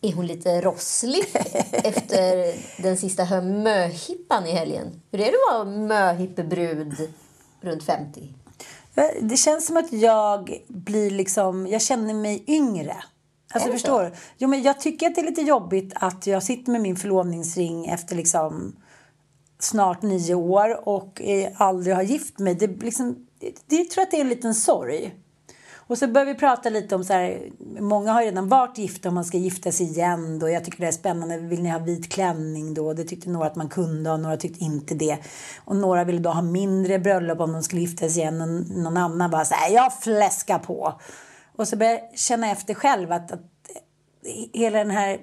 Är hon lite rosslig efter den sista möhippan i helgen? Hur är det att vara möhippebrud runt 50? Det känns som att jag blir liksom, jag känner mig yngre. Alltså förstår du? Jo, men jag tycker att det är lite jobbigt att jag sitter med min förlovningsring efter liksom snart nio år och aldrig har gift mig. Det, liksom, det, jag tror att det är en liten sorg. Och så börjar vi prata lite om så här, många har redan varit gifta och man ska gifta sig igen då. Jag tycker det är spännande. Vill ni ha vit klänning då? Det tyckte några att man kunde och några tyckte inte det. Och några ville då ha mindre bröllop om de skulle gifta sig igen. Och någon annan bara så här, jag fläskar på. Och så börjar jag känna efter själv att, att hela den här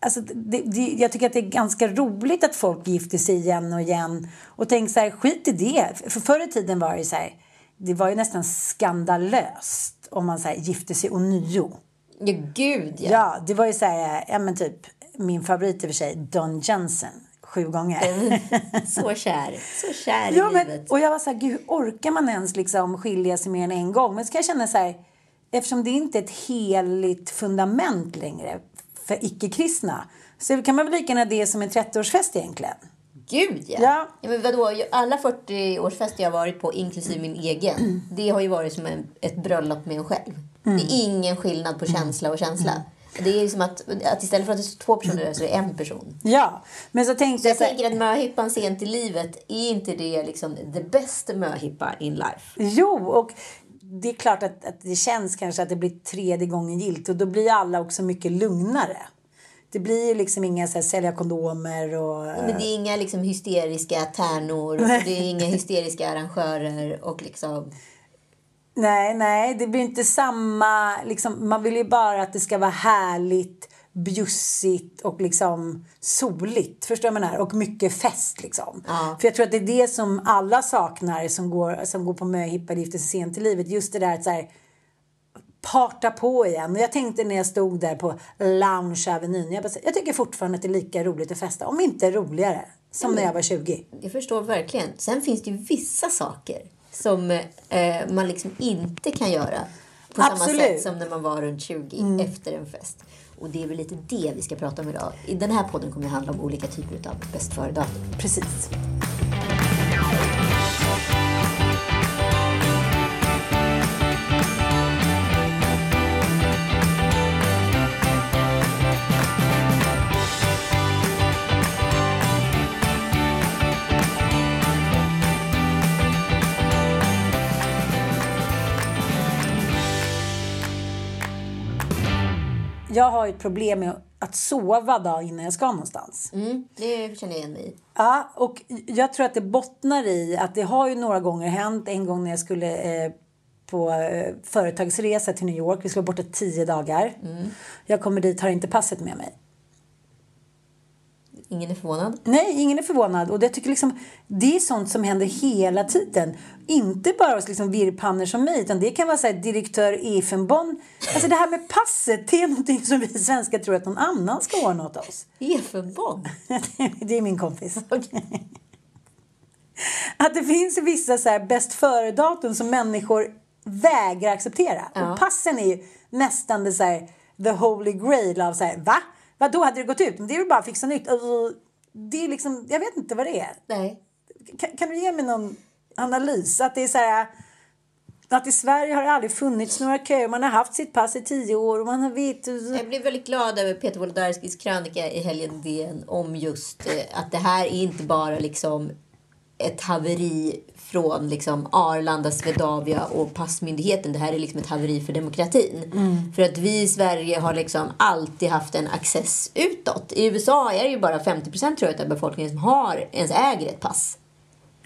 Alltså, det, det, jag tycker att det är ganska roligt att folk gifter sig igen och igen. Och tänk så här, skit i det. För förr i tiden var det så här, det var ju nästan skandalöst om man så här, gifte sig ånyo. Ja, gud ja. Ja, det var ju så här, ja men typ, min favorit i och för sig, Don Johnson. Sju gånger. så kär. Så kär ja, i men, livet. Och jag var så här, gud, hur orkar man ens liksom skilja sig mer än en gång? Men så kan jag känna så här, eftersom det inte är ett heligt fundament längre för icke-kristna så kan man väl lika gärna det som en 30-årsfest egentligen. Gud ja. Ja. ja men vadå? Alla 40-årsfester jag har varit på, inklusive min egen, det har ju varit som en, ett bröllop med en själv. Det är ingen skillnad på känsla och känsla. Det är som att, att istället för att det är två personer där så är det en person. Ja, men så tänkte jag jag så här, tänker att möhippan sent i livet, är inte det liksom the best möhippa in life? Jo, och det är klart att, att det känns kanske att det blir tredje gången gilt och då blir alla också mycket lugnare. Det blir ju liksom inga så här, sälja kondomer och... Men det är inga liksom hysteriska tärnor, och det är inga hysteriska arrangörer och liksom... Nej, nej, det blir inte samma... Liksom, man vill ju bara att det ska vara härligt, bjussigt och liksom soligt. Förstår jag menar? Och mycket fest liksom. Ja. För jag tror att det är det som alla saknar som går, som går på möhippa gifter sig sent i livet. Just det där att så här, parta på igen. Och jag tänkte när jag stod där på Lounge Avenyn. Jag, bara, jag tycker fortfarande att det är lika roligt att festa. Om inte roligare. Som när jag var 20. Jag förstår verkligen. Sen finns det ju vissa saker som eh, man liksom inte kan göra på samma Absolut. sätt som när man var runt 20 efter en fest. Och det är väl lite det vi ska prata om idag. I den här podden kommer det handla om olika typer av bäst före-datum. Precis. Har ju ett problem med att sova dag innan jag ska någonstans. Mm, det känner jag igen mig i. Ja, och jag tror att det bottnar i att det har ju några gånger hänt. En gång när jag skulle eh, på eh, företagsresa till New York. Vi skulle vara borta tio dagar. Jag kommer dit, har inte passet med mig. Ingen är förvånad. Nej, ingen är förvånad. Och det, tycker liksom, det är sånt som händer hela tiden. Inte bara hos liksom virrpannor som mig, utan det kan vara så här, direktör Efenbon. Alltså det här med passet, det är någonting som vi svenskar tror att någon annan ska ordna åt oss. Efenbon? det är min kompis. Att det finns vissa så här bäst före-datum som människor vägrar acceptera. Och passen är ju nästan det så här, the holy grail av så här, va? Vad då hade det gått ut? Men det är väl bara att fixa nytt. Alltså, Det är liksom, jag vet inte vad det är. Nej. Kan, kan du ge mig någon analys? Att det är så här, att i Sverige har det aldrig funnits några köer. Man har haft sitt pass i tio år och man har vet... Jag blev väldigt glad över Peter Wolodarskis krönika i helgen DN om just eh, att det här är inte bara liksom ett haveri från liksom Arlanda, Swedavia och passmyndigheten. Det här är liksom ett haveri för demokratin. För att vi i Sverige har liksom alltid haft en access utåt. I USA är det ju bara 50% tror jag av befolkningen som har, ens äger ett pass.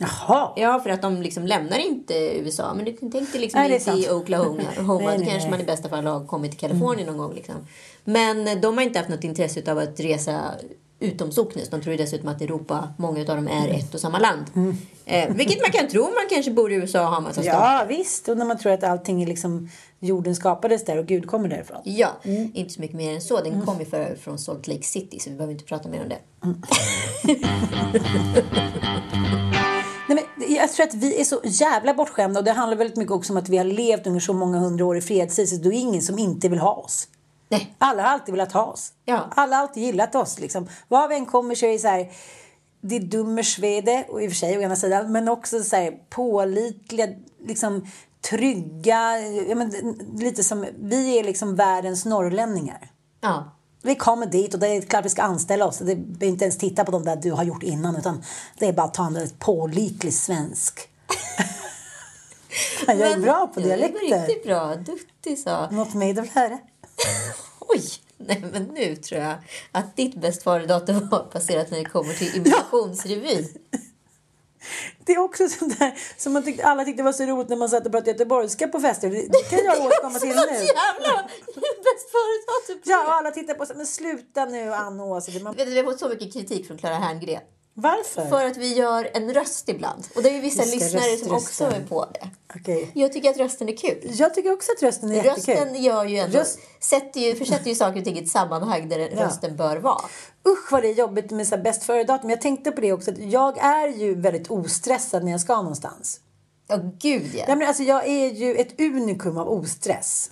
Jaha. Ja, för att de liksom lämnar inte USA. Men du dig liksom Nej, inte i. Oklahoma. Nej, Homa, nej, Då kanske nej. man i bästa fall har kommit till Kalifornien någon gång. Liksom. Men de har inte haft något intresse av att resa utom socknes. De tror ju dessutom att Europa, många av dem är ett och samma land. Eh, vilket man kan tro. Man kanske bor i USA och har massa stater. Ja, visst. Och när man tror att allting är liksom... Jorden skapades där och Gud kommer därifrån. Ja, inte så mycket mer än så. Den kom ju för, från Salt Lake City så vi behöver inte prata mer om det. Nej, men jag tror att vi är så jävla bortskämda och det handlar väldigt mycket också om att vi har levt under så många hundra år i fredstid så det är ingen som inte vill ha oss. Nej. Alla har alltid velat ha oss. Ja. Alla har alltid gillat oss. Liksom. Var vi än kommer så är det så här, det är dummer svede, och i och för sig å ena sidan, men också så här pålitliga, liksom trygga, ja, men, lite som, vi är liksom världens norrlänningar. Ja. Vi kommer dit och det är klart vi ska anställa oss. Det är inte ens titta på de där du har gjort innan utan det är bara att ta en väldigt pålitlig svensk. jag är Men- bra på dialekter. var riktigt bra. Duktig sa. Något mer du vill höra? Oj! Nej, men nu tror jag att ditt bäst före-datum var passerat när det kommer till imitationsrevy. Det är också sånt där som man tyckte, alla tyckte var så roligt när man satt och pratade göteborgska på fester. Det, det kan jag återkomma till nu. jävla bäst före-datum! Ja, alla tittar på sig. Men sluta nu Ann och Åsa. Man- Vi har fått så mycket kritik från Clara Herngren. Varför? För att vi gör en röst ibland. Och det är ju vissa lyssnare som också är på det. Okej. Jag tycker att rösten är kul. Jag tycker också att rösten är jättekul. Rösten gör ju ändå, Röst- sätter ju, försätter ju saker och ting i ett sammanhang där rösten bör vara. Usch vad det är jobbigt med så bäst före-datum. Jag tänkte på det också. Jag är ju väldigt ostressad när jag ska någonstans. Ja, gud ja. Ja, men alltså, jag är ju ett unikum av ostress.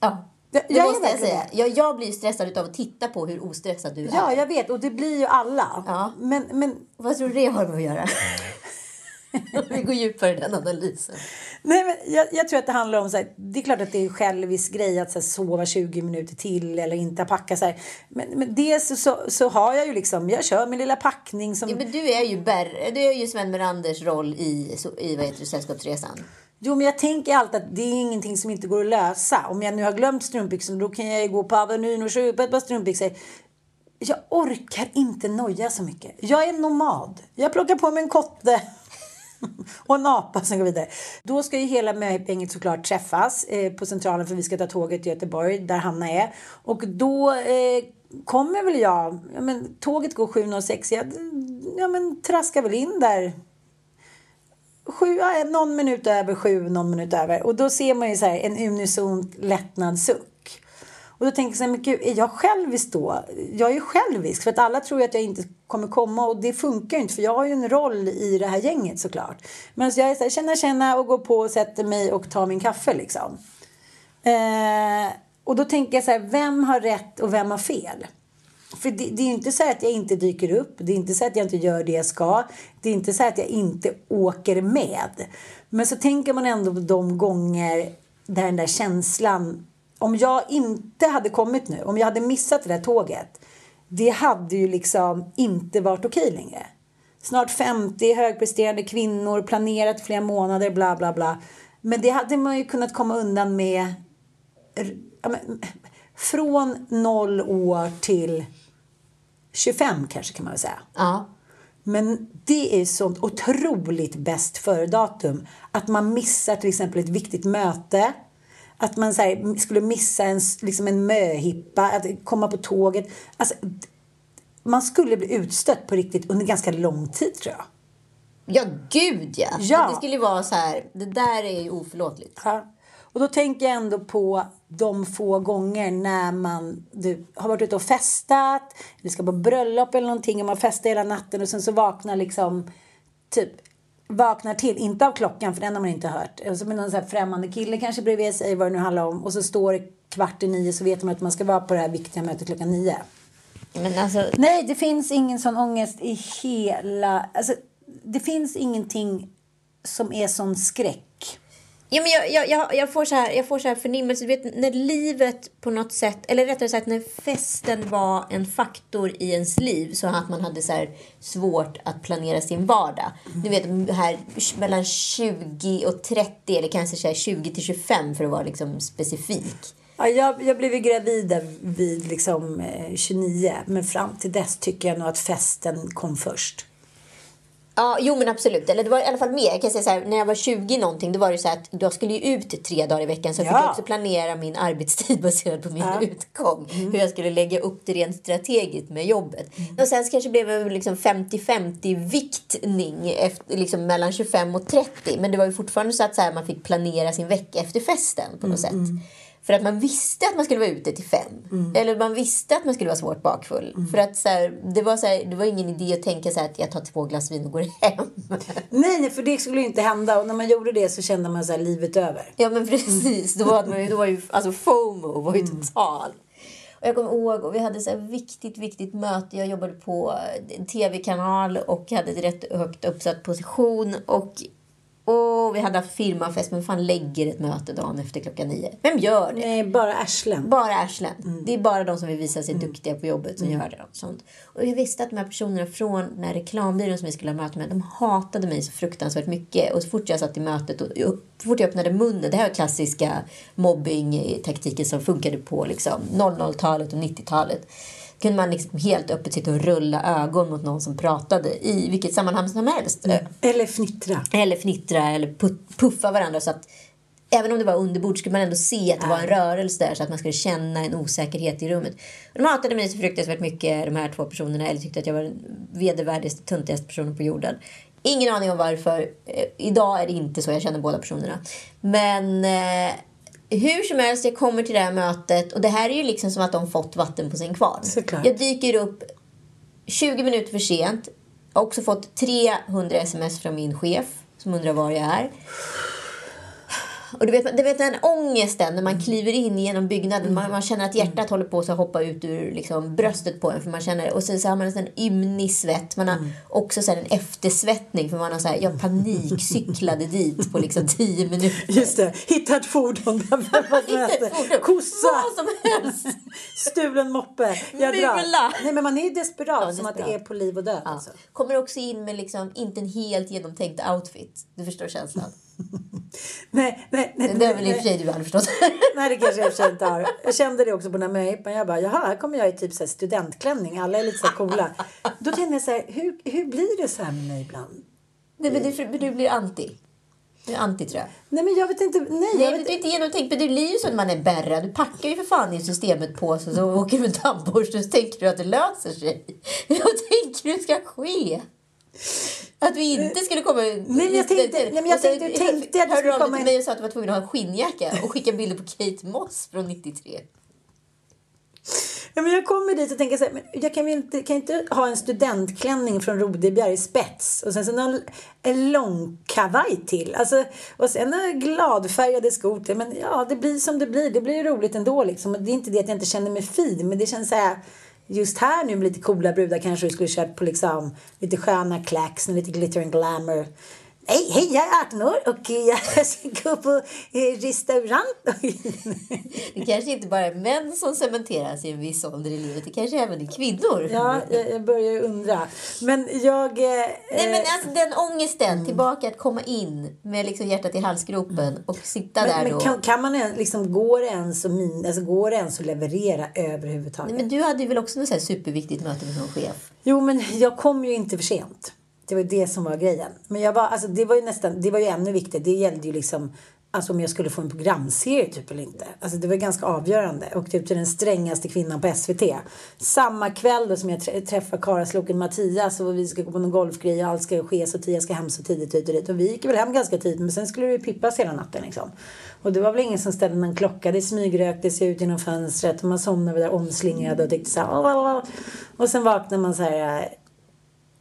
ja. Jag- Det jag måste jag säga. Jag, jag blir stressad av att titta på hur ostressad du är. Ja, jag vet. Och det blir ju alla. Ja. Men, men, Vad tror du det har med att göra? Vi går djupare i den analysen. nej, men jag, jag tror att det handlar om så här, Det är klart att det är en självisk grej att så här, sova 20 minuter till eller inte packa så här. Men, men dels så, så, så har jag ju liksom, jag kör min lilla packning som... Ja, men du är ju, Ber- du är ju Sven Meranders roll i, i vad heter det, Sällskapsresan. Jo, men jag tänker alltid att det är ingenting som inte går att lösa. Om jag nu har glömt strumpbyxorna då kan jag ju gå på Avenyn och köpa ett par strumpbyxor. Jag orkar inte noja så mycket. Jag är nomad. Jag plockar på mig en kotte och en apa som går vidare. Då ska ju hela möhipgänget såklart träffas eh, på Centralen för vi ska ta tåget till Göteborg där Hanna är. Och då eh, kommer väl jag, ja, men tåget går 7.06, jag ja, men, traskar väl in där sju, någon minut över sju, någon minut över. Och då ser man ju så här en unisont lättnadssuck. Och då tänker jag så här, men gud, är jag självisk då? Jag är ju självisk för att alla tror ju att jag inte kommer komma och det funkar ju inte för jag har ju en roll i det här gänget såklart. Men så jag är så här, känna, känna och går på och sätter mig och tar min kaffe liksom. Eh, och då tänker jag så här, vem har rätt och vem har fel? För det, det är ju inte så att jag inte dyker upp. Det är inte så att jag inte gör det jag ska. Det är inte så att jag inte åker med. Men så tänker man ändå på de gånger där den där känslan... Om jag inte hade kommit nu, om jag hade missat det där tåget. Det hade ju liksom inte varit okej längre. Snart 50 högpresterande kvinnor, planerat flera månader, bla bla bla. Men det hade man ju kunnat komma undan med ja, men, från noll år till 25 kanske kan man väl säga. Ja. Men det är sånt otroligt bäst före-datum. Att man missar till exempel ett viktigt möte. Att man här, skulle missa en, liksom en möhippa, att komma på tåget. Alltså, man skulle bli utstött på riktigt under ganska lång tid tror jag. Ja, gud ja. Ja. Det skulle vara så här, det där är ju oförlåtligt. Ja. Och då tänker jag ändå på de få gånger när man du, har varit ute och festat, eller ska på bröllop eller någonting och man festar hela natten och sen så vaknar liksom typ vaknar till, inte av klockan för den har man inte hört. Och så med någon så här främmande kille kanske bredvid sig, vad det nu handlar om. Och så står det kvart i nio så vet man att man ska vara på det här viktiga mötet klockan nio. Men alltså, Nej, det finns ingen sån ångest i hela... Alltså, det finns ingenting som är sån skräck. Ja, men jag, jag, jag, jag, får så här, jag får så här förnimmelse. Du vet, när livet på något sätt, eller rättare sagt när festen var en faktor i ens liv så att man hade så här svårt att planera sin vardag. Du vet, här mellan 20 och 30 eller kanske så här 20 till 25 för att vara liksom specifik. Ja, jag, jag blev ju gravid vid liksom, eh, 29 men fram till dess tycker jag nog att festen kom först. Ja, jo men absolut. Eller det var i alla fall mer. Jag kan säga så här, när jag var 20 någonting, då var det så att jag skulle ju ut tre dagar i veckan. Så jag Ja. fick också planera min arbetstid baserat på min Ja. utgång. Hur jag skulle lägga upp det rent strategiskt med jobbet. Och sen kanske blev det liksom 50-50 viktning efter, liksom mellan 25 och 30. Men det var ju fortfarande så att så här, man fick planera sin vecka efter festen på något sätt. För att man visste att man skulle vara ute till fem. Eller man visste att man skulle vara svårt bakfull. För att så här, det, var så här, det var ingen idé att tänka så här att jag tar två glas vin och går hem. Nej, nej, för det skulle ju inte hända. Och när man gjorde det så kände man så här, livet över. Ja men precis. Då var, man då var ju alltså FOMO var ju total. Och jag kommer ihåg, och vi hade så här viktigt, viktigt möte. Jag jobbade på en tv-kanal och hade en rätt högt uppsatt position. Och, och vi hade haft firmafest, men fan lägger ett möte dagen efter klockan nio? Vem gör det? Nej, bara arslen. Bara arslen. Det är bara de som vill visa sig duktiga på jobbet som gör det. Och, sånt. och jag visste att de här personerna från den här reklambyrån som vi skulle ha möte med, de hatade mig så fruktansvärt mycket. Och så fort jag satt i mötet och och så fort jag öppnade munnen, det här var klassiska mobbingtaktiken som funkade på liksom 00-talet och 90-talet. Kunde man liksom helt öppet sitta och rulla ögon mot någon som pratade i vilket sammanhang som helst. Eller fnittra. Eller fnittra eller pu- puffa varandra. Så att även om det var underbord skulle man ändå se att det var en rörelse där så att man skulle känna en osäkerhet i rummet. Och de hatade mig så fruktansvärt mycket, de här två personerna. Eller tyckte att jag var den vedervärdigaste, töntigaste personen på jorden. Ingen aning om varför. Eh, idag är det inte så. Jag känner båda personerna. Men eh, hur som helst, jag kommer till det här mötet. Och det här är ju liksom som att de fått vatten på sin kvarn. Såklart. Jag dyker upp 20 minuter för sent. Jag har också fått 300 sms från min chef som undrar var jag är. Och du vet, du vet den ångesten när man kliver in genom byggnaden. Man, man känner att hjärtat håller på att hoppa ut ur liksom, bröstet på en. För man känner, och sen så har man en sån ymnig svett. Man har också så här, en eftersvettning. För man har så här, jag panikcyklade dit på liksom 10 minuter. Just det, hitta ett fordon. Kossa, Vad som helst. stulen moppe. Jag Mula. drar. Nej, men man är desperat. Ja, som att det är på liv och död. Ja. Alltså. Kommer också in med liksom, inte en helt genomtänkt outfit. Du förstår känslan. Nej, nej, nej. Det är väl i och för sig du hade förstått. Nej, det kanske jag för inte har. Jag kände det också på den här möhippan. Jag bara, jaha, här kommer jag i typ så studentklänning. Alla är lite så coola. Då tänkte jag så här, hur, hur blir det så här med mig ibland? Nej, men du, du blir anti. Du är anti tror jag. Nej, men jag vet inte. Nej, Nej, jag vet du är inte genomtänkt. Men det blir ju så när man är berra. Du packar ju för fan i systemet på sig och så åker du med tandborste och så tänker du att det löser sig. Vad tänker du ska ske? Att vi inte skulle komma... Nej, jag tänkte- nej, men jag tänkte- jag tänkte att det skulle komma till en- mig och sa att du var tvungen att ha en skinnjacka och skicka bilder på Kate Moss från 93. Ja, men jag kommer dit och tänker så här, men jag kan, inte, kan inte ha en studentklänning från Rodebjer i spets och sen så någon, en lång kavaj till. Alltså, och sen gladfärgade skor till. Men ja, det blir som det blir. Det blir roligt ändå liksom. Och det är inte det att jag inte känner mig fin, men det känns så här Just här nu med lite coola brudar kanske du skulle kört på liksom lite sköna clacks och lite glitter and glamour. Hej, hej, jag är 18 år och jag ska gå på eh, restaurang. Det kanske inte bara är män som cementeras i en viss ålder i livet. Det kanske även är kvinnor. Ja, jag, jag börjar undra. Men jag... Eh, Nej men alltså den ångesten, tillbaka att komma in med liksom hjärtat i halsgropen och sitta där men, då. men kan, kan man liksom, går det ens att, min, alltså, går det ens att leverera överhuvudtaget? Nej, men du hade ju väl också något så superviktigt möte med någon chef? Jo, men jag kom ju inte för sent. Det var ju det som var grejen. Men jag var, alltså, det var ju nästan, det var ju ännu viktigare. Det gällde ju liksom Alltså om jag skulle få en programserie typ eller inte. Alltså det var ganska avgörande. Och typ till den strängaste kvinnan på SVT. Samma kväll då som jag trä- träffade Karasloken Mattias och vi ska gå på någon golfgrej och allt ska ske så tidigt, jag ska hem så tidigt hit och dit. Och vi gick väl hem ganska tidigt men sen skulle det ju pippas hela natten liksom. Och det var väl ingen som ställde någon klocka. Det smygröktes ut genom fönstret och man somnade där omslingad och tyckte så här. Och sen vaknade man så här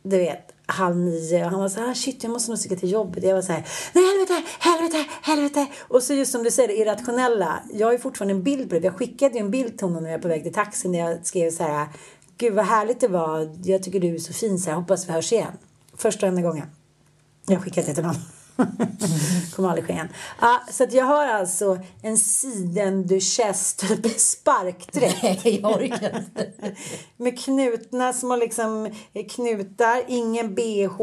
du vet, halv nio och han var så här, ah, shit jag måste nog sticka till jobbet. Jag var så här, nej helvete, helvete, helvete. Och så just som du säger, det irrationella. Jag har ju fortfarande en bild på det. Jag skickade ju en bild till honom när jag var på väg till taxin där jag skrev så här, gud vad härligt det var. Jag tycker du är så fin så här, hoppas vi hörs igen. Första och enda gången. Jag skickade det till honom. Kommer aldrig ske igen. Ja, så jag har alltså en sidenduchess typ sparkdräkt. Nej, jag orkar inte. Med knutna små liksom knutar, ingen bh.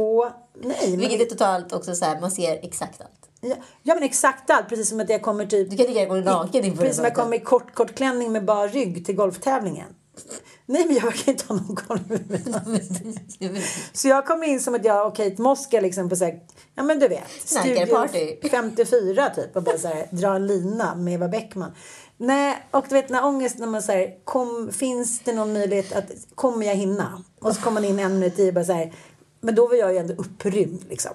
Nej, men, Vilket är totalt också så här, man ser exakt allt. ja, ja men exakt allt. Precis som att jag kommer typ Du kan lika gärna gå naken Precis som jag kommer i kort, kort klänning med bara rygg till golftävlingen. Nej men jag kan inte ha någon golf. Så jag kom in som att jag och Kate Moss ska liksom på så här, ja men du vet, Snackarparty. 54 typ och bara så här, dra en lina med Eva Bäckman. Nej, och du vet den här ångesten när man säger kom, finns det någon möjlighet att kommer jag hinna? Och så kommer man in en minut i och bara så här, men då var jag ju ändå upprymd liksom.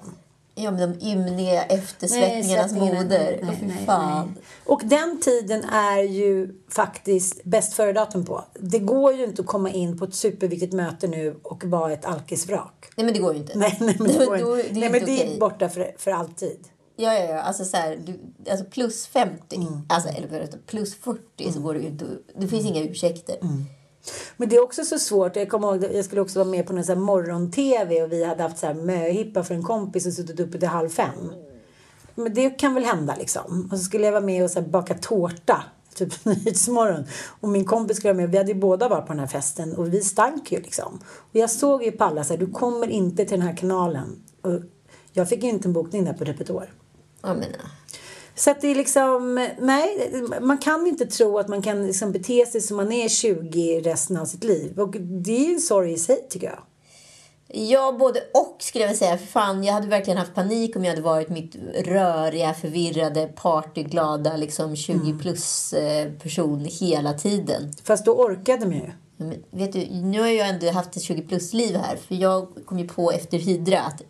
Ja, men de ymniga eftersvettningarnas svettningarna. moder. Nej, nej, nej. Och den tiden är ju faktiskt bäst före datum på. Det går ju inte att komma in på ett superviktigt möte nu och vara ett alkisvrak. Nej, men det går ju inte. Nej, nej, men det, går då- inte. det är nej, men det är borta för, för alltid. Ja, ja, ja. Alltså, så här, du, alltså plus 50, Mm. alltså, eller plus 40 så går det ju inte Det finns inga ursäkter. Mm. Men det är också så svårt. Jag kommer ihåg, jag skulle också vara med på någon så här morgon-tv och vi hade haft så här möhippa för en kompis och suttit uppe till halv fem. Men det kan väl hända liksom. Och så skulle jag vara med och så här baka tårta. Typ Nyhetsmorgon. Och min kompis skulle vara med. Vi hade ju båda varit på den här festen. Och vi stank ju liksom. Och jag såg ju på alla så här, du kommer inte till den här kanalen. Och jag fick ju inte en bokning där på typ Repetår. Jag menar. Så att det är liksom, nej, man kan inte tro att man kan liksom bete sig som man är 20 resten av sitt liv. Och det är ju en sorg i sig tycker jag. Ja, både och skulle jag vilja säga. För fan, jag hade verkligen haft panik om jag hade varit mitt röriga, förvirrade, partyglada, liksom 20 Mm. plus eh, person hela tiden. Fast då orkade man ju. Men vet du, nu har jag ändå haft ett 20 plus-liv här. För jag kom ju på efter Hydra att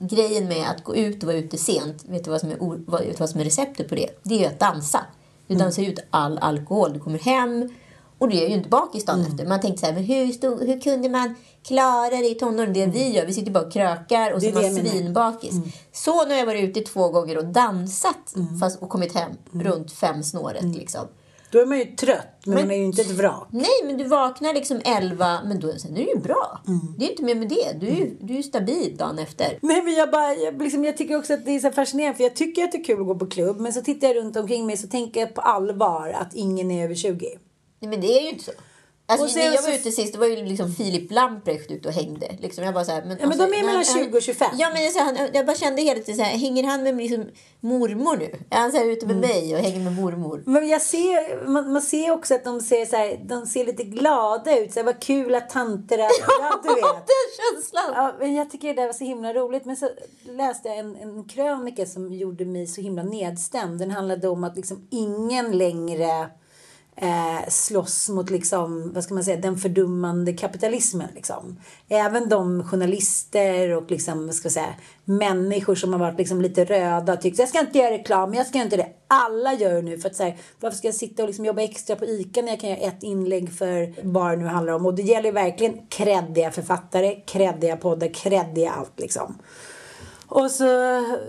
grejen med att gå ut och vara ute sent, vet du vad som är, vad, vad som är receptet på det? Det är ju att dansa. Du dansar ut all alkohol. Du kommer hem och du är ju inte bakis dagen efter. Man tänkte så här, men hur, stod, hur kunde man klara det i tonåren? Det vi gör, vi sitter bara och krökar och så är man svinbakis. Så nu har jag varit ute två gånger och dansat fast, och kommit hem runt fem snåret. Liksom. Då är man ju trött, men, Men- man är ju inte ett vrak. Nej, men du vaknar liksom 11, men då, sen är det ju bra. Det är inte mer med det. Du är ju, du är ju stabil dagen efter. Nej men jag bara, jag, liksom, jag tycker också att det är så fascinerande för jag tycker att det är kul att gå på klubb men så tittar jag runt omkring mig så tänker jag på allvar att ingen är över 20. Nej, men det är ju inte så. Alltså, Och sen när jag var ute sist, det var ju liksom Filip Lamprecht ute och hängde. Liksom, jag bara så här, men, Ja, men de är mellan han- 20 och 25. Ja, men jag, så här, jag bara kände hela tiden så här, hänger han med liksom mormor nu? Är han så här ute med Mm. mig och hänger med mormor? Men jag ser, man, man ser också att de ser, så här, de ser lite glada ut. Så här, vad kul att tanter är... Ja, du vet. Den känslan! Ja, men jag tycker det där var så himla roligt. Men så läste jag en, en krönika som gjorde mig så himla nedstämd. Den handlade om att liksom ingen längre eh, slåss mot liksom, vad ska man säga, den fördummande kapitalismen. Liksom. Även de journalister och liksom, vad ska jag säga, människor som har varit liksom lite röda och tyckt jag ska inte göra reklam, jag ska inte det. Alla gör det nu för att så här, varför ska jag sitta och liksom jobba extra på ICA när jag kan göra ett inlägg för vad det nu handlar om. Och det gäller ju verkligen kreddiga författare, kreddiga poddar, kreddiga allt liksom. Och så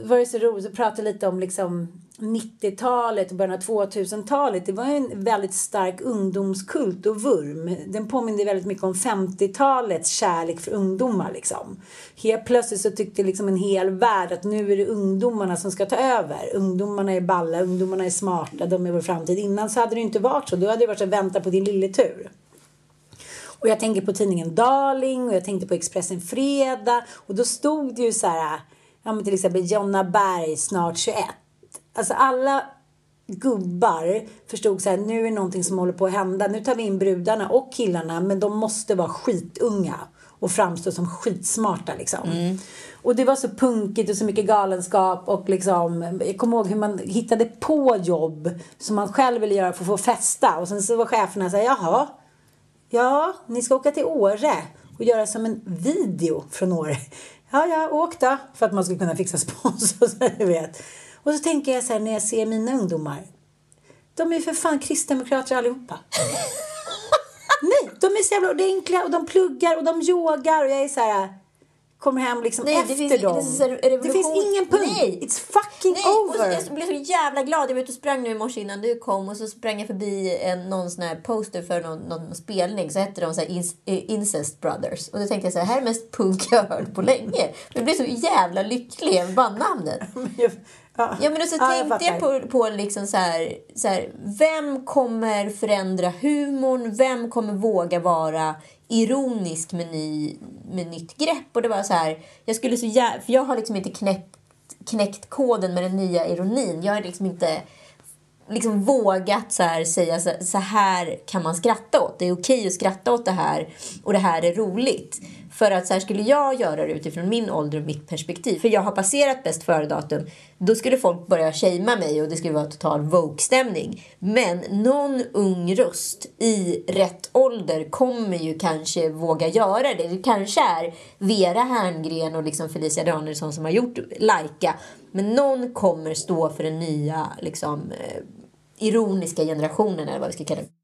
var det så roligt att prata lite om liksom 90-talet och början av 2000-talet. Det var ju en väldigt stark ungdomskult och vurm. Den påminner väldigt mycket om 50-talets kärlek för ungdomar. Liksom. Helt plötsligt så tyckte liksom en hel värld att nu är det ungdomarna som ska ta över. Ungdomarna är balla, ungdomarna är smarta, de är vår framtid. Innan så hade det inte varit så. Då hade det varit så att vänta på din lilletur. Och jag tänker på tidningen Darling och jag tänkte på Expressen Fredag. Och då stod det ju så här, ja men till exempel Jonna Berg, snart 21. Alltså alla gubbar förstod så här, nu är någonting som håller på att hända. Nu tar vi in brudarna och killarna, men de måste vara skitunga och framstå som skitsmarta liksom. Och det var så punkigt och så mycket galenskap och liksom, jag kommer ihåg hur man hittade på jobb som man själv ville göra för att få festa. Och sen så var cheferna så här, jaha, Ja, ni ska åka till Åre och göra som en video från Åre. Ja, ja, åk då. För att man ska kunna fixa sponsor, så du vet. Och så tänker jag så här när jag ser mina ungdomar. De är ju för fan kristdemokrater allihopa. Nej, de är så jävla ordentliga och de pluggar och de yogar och jag är så här. kommer hem liksom Nej, det efter finns, dem. Det, det finns ingen punkt. Nej. It's fucking Nej, så, over. jag blev så jävla glad. Jag var ute och sprang nu i morse innan du kom och så sprang jag förbi en, någon sån här poster för någon, någon spelning. Så hette de så här eh, Incest Brothers. Och då tänkte jag så här, här är mest punk jag har hört på länge. Jag blev så jävla lycklig över bandnamnet. ja. Ja, men och så Ja, tänkte jag, fattar. på, på liksom så här, så här, vem kommer förändra humorn? Vem kommer våga vara ironisk med, ny, med nytt grepp? Och det var så här, jag skulle så jä- för jag har liksom inte knäckt, knäckt koden med den nya ironin. Jag har liksom inte liksom vågat så här, säga så, så här kan man skratta åt. Det är okej att skratta åt det här och det här är roligt. För att så här skulle jag göra det utifrån min ålder och mitt perspektiv. För jag har passerat bäst före-datum. Då skulle folk börja shamea mig och det skulle vara total woke-stämning. Men någon ung röst i rätt ålder kommer ju kanske våga göra det. Det kanske är Vera Herngren och liksom Felicia Danielsson som har gjort Laika. Men någon kommer stå för den nya liksom, eh, ironiska generationen eller vad vi ska kalla det.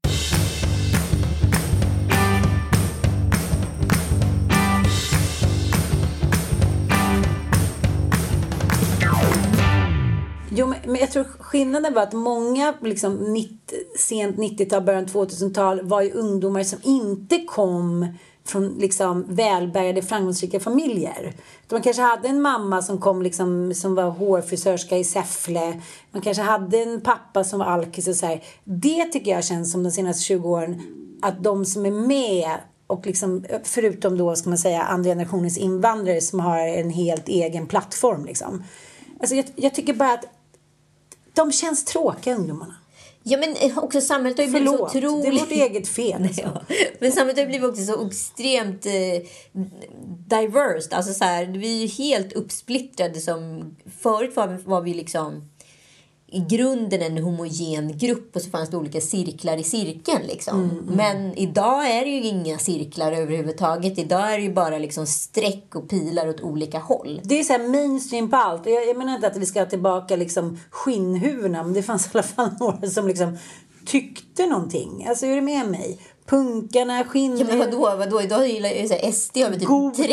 Men, jag tror skillnaden var att många liksom, 90, sent 90-tal, början 2000-tal var ju ungdomar som inte kom från liksom, välbärgade, framgångsrika familjer. Man kanske hade en mamma som kom liksom, som var hårfrisörska i Säffle. Man kanske hade en pappa som var alkis och så här. Det tycker jag känns som de senaste 20 åren att de som är med och liksom, förutom då ska man säga andra generationens invandrare som har en helt egen plattform liksom. Alltså jag, jag tycker bara att de känns tråkiga ungdomarna. Ja, men eh, också samhället har ju blivit så Förlåt, otroligt... det är vårt eget fel. Alltså. Ja. Men samhället har blivit också så extremt eh, diverse. Alltså så här, vi är ju helt uppsplittrade som... Förut var var vi liksom i grunden en homogen grupp och så fanns det olika cirklar i cirkeln. Liksom. Mm, Men idag är det ju inga cirklar överhuvudtaget. Idag är det ju bara liksom streck och pilar åt olika håll. Det är så här mainstream på allt. Jag, jag menar inte att vi ska tillbaka liksom skinnhuvudena men det fanns i alla fall några som liksom tyckte någonting. Alltså är du med mig? Punkarna, skinn... Ja, men vadå, vadå? Idag gillar ju så SD har väl God. typ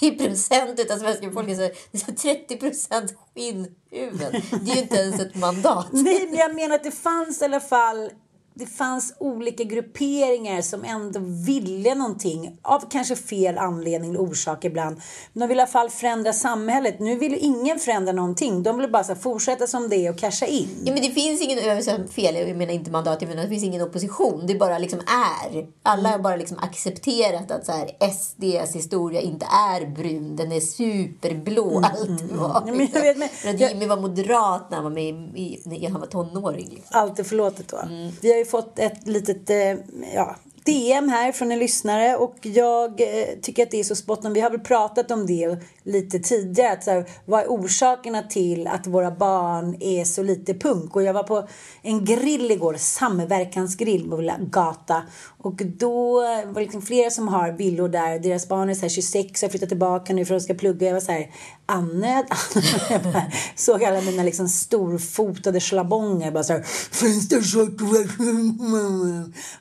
30 procent av svenska folket. Så 30 procent skinnhuvuden. Det är ju inte ens ett mandat. Nej, men jag menar att det fanns i alla fall det fanns olika grupperingar som ändå ville någonting av kanske fel anledning eller orsak ibland. Men de vill i alla fall förändra samhället. Nu vill ju ingen förändra någonting. De vill bara så fortsätta som det är och casha in. Ja, men det finns ingen, jag vill säga fel, jag menar inte mandat, jag menar det finns ingen opposition. Det bara liksom är. Alla har bara liksom accepterat att så här, SDs historia inte är brun, den är superblå alltid varit. Ja, men jag vet, men- För att Jimmy var moderat när han var, med i, när han var tonåring. Liksom. Allt är förlåtet då. Vi har ju fått ett litet eh, ja, DM här från en lyssnare och jag eh, tycker att det är så spot on. Vi har väl pratat om det lite tidigare. Att, så här, vad är orsakerna till att våra barn är så lite punk? Och jag var på en grill igår, samverkansgrill på Gata. Och då var det liksom flera som har villor där. Deras barn är så här 26 och har flyttat tillbaka nu för att de ska plugga. Jag var så här, Anne, såg alla mina liksom storfotade schlabonger. Bara så här, finns det?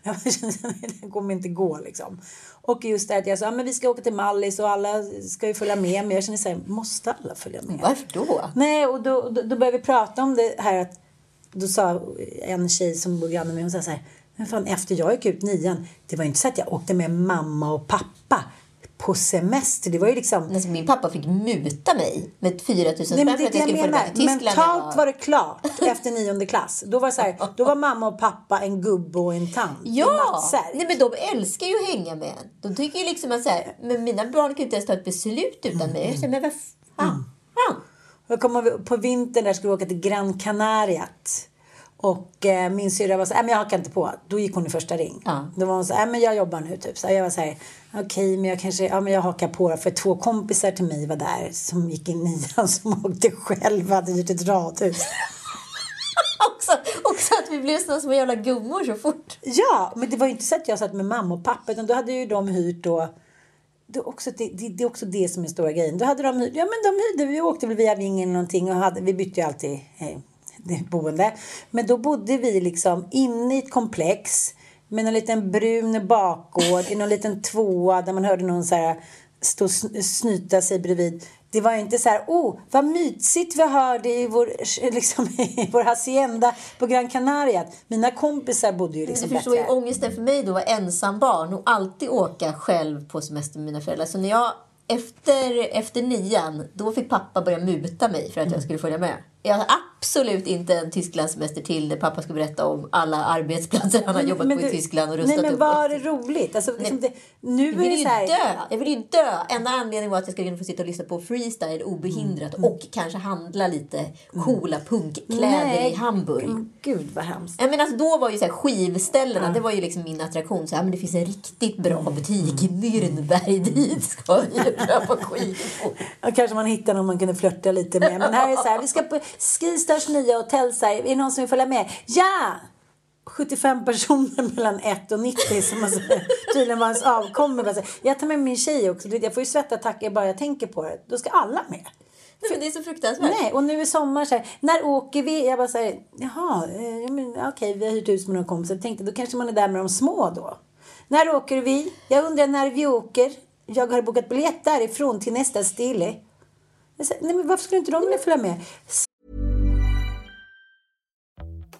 Jag kände, det kommer inte gå liksom. Och just det att jag sa, men vi ska åka till Mallis och alla ska ju följa med. Men jag känner så här, måste alla följa med? Varför då? Nej, och då, då, då började vi prata om det här att då sa en tjej som bor granne med mig, hon sa så här, men fan efter jag gick ut nian, det var inte så att jag åkte med mamma och pappa på semester. Det var ju liksom Alltså, min pappa fick muta mig med 4 000 spänn för att jag skulle följa med till Tyskland. Mentalt var det klart efter nionde klass. Då var, så här, då var mamma och pappa en gubbe och en tant. Ja! Nej, men de älskar ju att hänga med en. De tycker ju liksom att så här, men mina barn kan inte ens ta ett beslut utan mig. Jag säger, men vad fan? fan? Kommer ihåg på vintern där skulle vi åka till Gran Canariat. Och eh, min syrra var så här, men jag hakar inte på. Då gick hon i första ring. Ja. Då var hon så här, men jag jobbar nu typ. Så jag var så här, okej, men jag kanske, ja men jag hakar på. För två kompisar till mig var där som gick i nian som åkte själva, hade gjort ett radhus. Också, också att vi blev såna små jävla gummor så fort. Ja, men det var ju inte så att jag satt med mamma och pappa utan då hade ju de hyrt då det är, också det, det, det är också det som är stora grejen. Då hade de hyrt, ja men de hyrde, vi åkte väl via Vingen eller någonting och hade, vi bytte ju alltid eh, boende. Men då bodde vi liksom inne i ett komplex med en liten brun bakgård i någon liten tvåa där man hörde någon så här stå snyta sig bredvid. Det var inte så här, oh, vad mysigt vi hörde i vår, liksom, i vår hacienda på Gran Canaria. Mina kompisar bodde ju liksom förstår ju bättre. ångesten för mig då vara ensam barn och alltid åka själv på semester med mina föräldrar. Så när jag efter, efter nian, då fick pappa börja muta mig för att jag skulle följa med. Jag hade absolut inte en Tysklandssemester till där pappa skulle berätta om alla arbetsplatser han har jobbat Men på i du- Tyskland och rustat Nej men upp. var det roligt? Alltså, liksom det, nu Jag är vill det ju så här... dö! Jag vill ju dö! Enda anledningen var att jag skulle kunna få sitta och lyssna på freestyle obehindrat Mm. och kanske handla lite coola punkkläder i Hamburg. Mm, Gud vad hemskt. Jag menar, alltså, då var ju så här, skivställena, det var ju liksom min attraktion. Så här, men det finns en riktigt bra butik i Nürnberg, dit ska vi köpa skivor. Ja, kanske man hittar någon man kunde flörta lite med. Men här är det så här, vi ska på Skistars nya hotell. Så här, är det någon som vill följa med? Ja! 75 personer mellan 1 och 90 som säger, tydligen var hans avkommer. Här, Jag tar med min tjej också. Jag får ju svettattacker bara jag tänker på det. Då ska alla med. Nej, men det är så fruktansvärt. Nej, och nu är sommar så här, när åker vi? Jag bara så här, jaha, eh, men, okej, vi har hyrt hus med några kompisar. Jag tänkte, då kanske man är där med de små då. När åker vi? Jag undrar när vi åker. Jag har bokat biljett därifrån till nästa stille. Sa, Nej, men varför skulle inte de vilja följa med?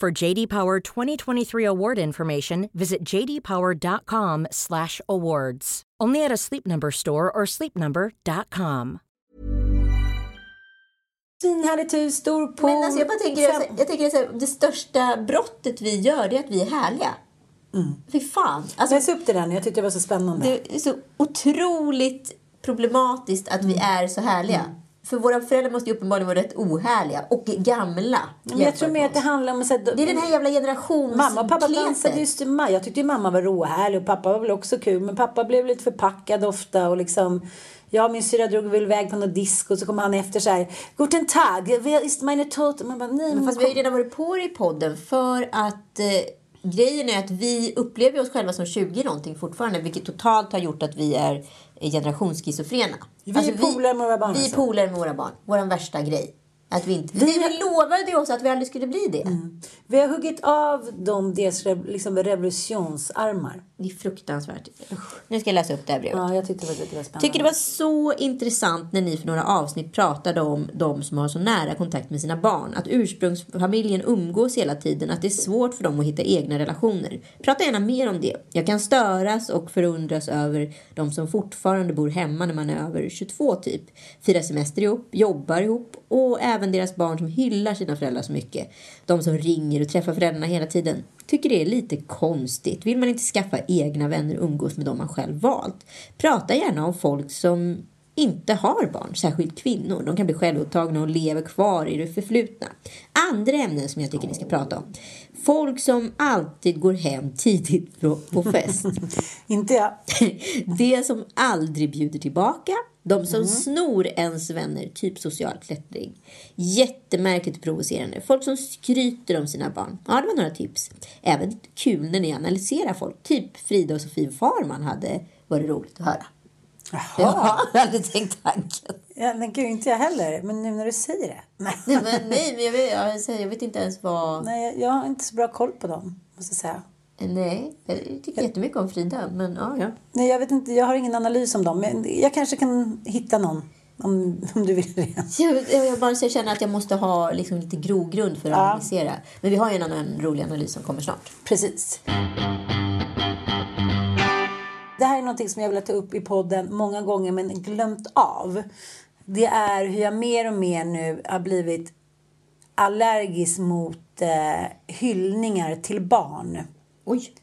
For JD Power 2023 award information, visit jdpower.com/awards. Only at a Sleep Number store or sleepnumber.com. Finhärligt hus, stor pool. Men alltså, jag bara tänker, fem- jag tänker så här, det största brottet vi gör det är att vi är härliga. Fy fan. Alltså, Läs upp det där nu, jag tyckte det var så spännande. det är så otroligt problematiskt att vi är så härliga. För våra föräldrar måste ju uppenbarligen vara rätt ohärliga och gamla. Men jag tror mer att det handlar om... Så här, Det är den här jävla generations Mamma och pappa dansade just maj. Jag tyckte ju mamma var råhärlig och pappa var väl också kul. Men pappa blev lite förpackad ofta och liksom... Jag och min syrra drog väl iväg på något disco så kom han efter så här. Guten Tag, wer ist meine Tote? Man bara, nej men Fast vi har ju redan varit på det i podden för att eh, grejen är att vi upplever oss själva som 20 någonting fortfarande vilket totalt har gjort att vi är generationsschizofrena. Alltså, Vi är polare med våra barn, Vi är alltså. polare med våra barn. Vår värsta grej. Att vi inte... Vi- Vi, lovade ju oss att vi aldrig skulle bli det. Vi har huggit av dem deras liksom revolutionsarmar. Det är fruktansvärt. Nu ska jag läsa upp det här brevet. Ja, jag tyckte det var spännande. tycker det var så intressant när ni för några avsnitt pratade om de som har så nära kontakt med sina barn. Att ursprungsfamiljen umgås hela tiden, att det är svårt för dem att hitta egna relationer. Prata gärna mer om det. Jag kan störas och förundras över de som fortfarande bor hemma när man är över 22 typ. Firar semester ihop, jobbar ihop och även deras barn som hyllar sina föräldrar så mycket. De som ringer och träffar föräldrarna hela tiden. Tycker det är lite konstigt. Vill man inte skaffa egna vänner och umgås med dem man själv valt? Prata gärna om folk som inte har barn, särskilt kvinnor. De kan bli självupptagna och lever kvar i det förflutna. Andra ämnen som jag tycker ni ska prata om. Folk som alltid går hem tidigt på- på fest. Inte jag. Det som aldrig bjuder tillbaka. De som snor ens vänner, typ social klättring. Jättemärkligt provocerande. Folk som skryter om sina barn. Ja, det var några tips. Även kul när ni analyserar folk. Typ Frida och Sofie Farman hade varit roligt att höra. Jaha. Ja, jag hade tänkt tanken. Ja, men gud, inte jag heller. Men nu när du säger det. Nej, men, nej, men jag, vet, jag, vet inte ens vad... Nej jag har inte så bra koll på dem, måste jag säga. Nej, jag tycker jättemycket om Frida. Men ja, ja. Nej, jag vet inte, jag har ingen analys om dem. Men jag kanske kan hitta någon, om, om du vill det. Jag, jag, jag bara jag känner att jag måste ha liksom lite grogrund för att Ja. analysera. Men vi har ju en annan rolig analys som kommer snart. Precis. det här är något som jag vill ta upp i podden många gånger men glömt av. Det är hur jag mer och mer nu har blivit allergisk mot eh, hyllningar till barn. Oj.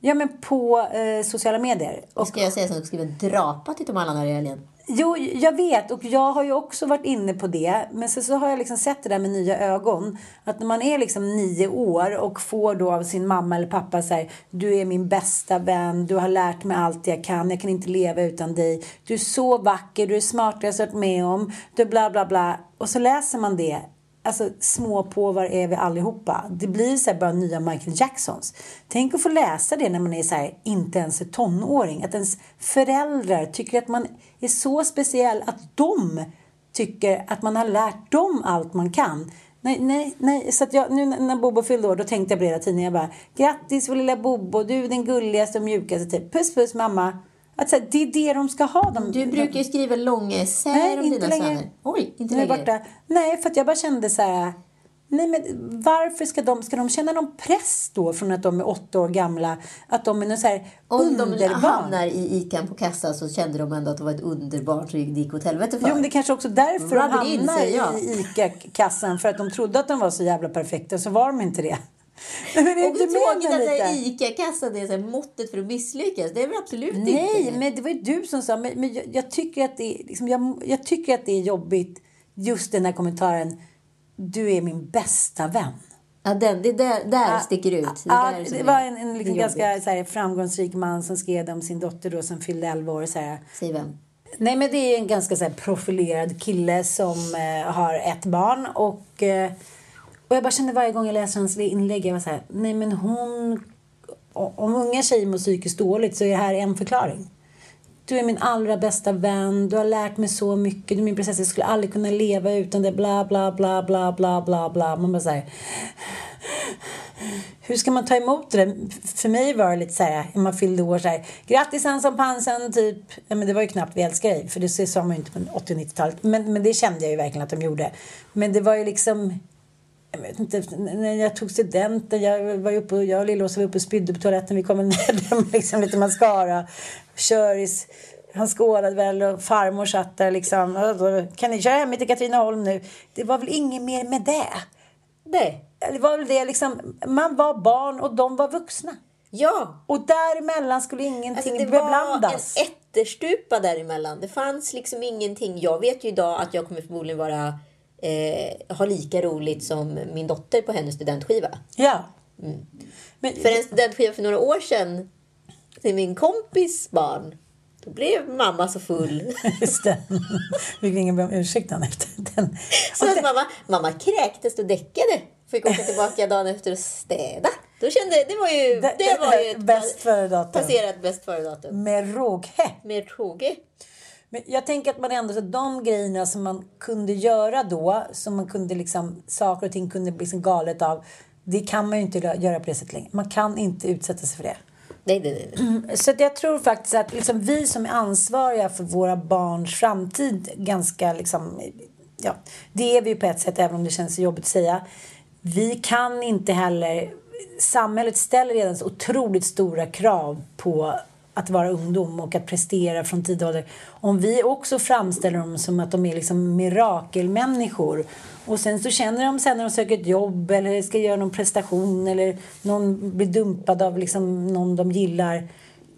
Ja, men på eh, sociala medier. Och ska jag säga som att skriva en drapa till Tom Allan i helgen? Jo, jag vet och jag har ju också varit inne på det. Men sen så har jag liksom sett det där med nya ögon. Att när man är liksom nio år och får då av sin mamma eller pappa så här, du är min bästa vän, du har lärt mig allt jag kan, jag kan inte leva utan dig. Du är så vacker, du är smartast jag har varit med om, du bla bla bla. Och så läser man det Alltså småpåvar är vi allihopa. Det blir så här bara nya Michael Jacksons. Tänk att få läsa det när man är så här, inte ens är tonåring. Att ens föräldrar tycker att man är så speciell att de tycker att man har lärt dem allt man kan. Nej, nej, nej. Så att jag, nu när Bobo fyllde år, då tänkte jag på det hela tiden. Jag bara, grattis vår lilla Bobo, du är den gulligaste och mjukaste. Typ. Puss, puss mamma. Att så här, det är det de ska ha. De, du brukar ju skriva långa essäer om dina längre. söner. Oj, inte längre. Borta. Nej, för att jag bara kände så här... Nej, men varför ska de, ska de känna någon press då från att de är åtta år gamla? Att de är någon så här Om underbarn? de hamnar i ICAn på kassan så kände de ändå att de var ett underbarn så det gick åt helvete för. Jo, men det är kanske också därför de Rub it in, hamnar jag. i ICA-kassan. För att de trodde att de var så jävla perfekta, så var de inte det. Men är Och tråkigt att? ICA-kassan är så här måttet för att misslyckas. Det är väl absolut Nej, inte. men det var ju du som sa. Men, men jag, jag, tycker att det, är- liksom, jag, jag tycker att det är jobbigt, just den här kommentaren. Du är min bästa vän. Ja, den, det där, där sticker ut. Det, Ja, där det var en, en liksom ganska så här, framgångsrik man som skrev om sin dotter då som fyllde 11 år. Så här. Säg vem. Nej, men det är en ganska så här, profilerad kille som eh, har ett barn. Och, eh, och jag bara kände varje gång jag läste hans inlägg, jag var så här, nej men hon... Om unga tjejer mår psykiskt dåligt så är det här en förklaring. Du är min allra bästa vän, du har lärt mig så mycket, du är min prinsessa, jag skulle aldrig kunna leva utan det, bla bla bla bla bla bla bla. Man bara så här, hur ska man ta emot det? För mig var det lite så här, när man fyllde år så här, grattis Hansson Pansen, typ. Ja, men det var ju knappt vi älskar dig, för det sa man ju inte på 80 och 90-talet. Men, men det kände jag ju verkligen att de gjorde. Men det var ju liksom, jag vet inte, när jag tog studenten, jag var uppe, jag och Lillås var uppe och spydde på toaletten, vi kom ner med liksom lite mascara, köris. Han skålade väl och farmor satt där liksom. Kan ni köra hem till Katrineholm nu? Det var väl inget mer med det. Nej. Det var väl det liksom, man var barn och de var vuxna. Ja. Och däremellan skulle ingenting Alltså det var beblandas. en ätterstupa däremellan. Det fanns liksom ingenting. Jag vet ju idag att jag kommer förmodligen vara eh, ha lika roligt som min dotter på hennes studentskiva. Ja. Men, För en studentskiva för några år sedan till min kompis barn. Då blev mamma så full. just det. Vi be om ursäkt efter. Den. Så att mamma, mamma kräktes och däckade. Fick åka tillbaka dagen efter och städa. Då kände det var ju, Det- det var ju ett bäst före datum. passerat bäst före datum. Med råge. Med råge. Men jag tänker att man ändå, så de grejerna som man kunde göra då, som man kunde liksom, saker och ting kunde bli liksom galet av, det kan man ju inte göra på det sättet längre. Man kan inte utsätta sig för det. Nej, nej, nej. Så att jag tror faktiskt att liksom vi som är ansvariga för våra barns framtid ganska liksom, ja, det är vi ju på ett sätt även om det känns jobbigt att säga. Vi kan inte heller, samhället ställer redan så otroligt stora krav på att vara ungdom och att prestera från tidig ålder. Om vi också framställer dem som att de är liksom mirakelmänniskor och sen så känner de sen när de söker ett jobb eller ska göra någon prestation eller någon blir dumpad av liksom någon de gillar.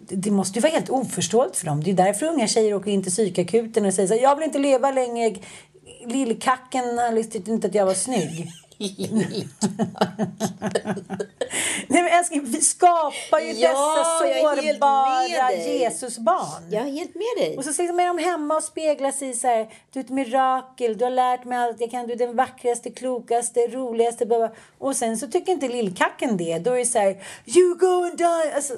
Det- måste ju vara helt oförståeligt för dem. Det är därför unga tjejer åker in till psykakuten och säger så här, jag vill inte leva längre. Lillkacken han tyckte inte att jag var snygg. Nej men älskling, vi skapar ju Ja, dessa sårbara. Jesusbarn. Jag är helt med dig. Och så liksom är de hemma och speglar sig så här. Du är ett mirakel, du har lärt mig allt jag kan, du är den vackraste, klokaste, roligaste. bla, bla. Och sen så tycker inte lillkacken det. Då är det så här, you go and die. Alltså,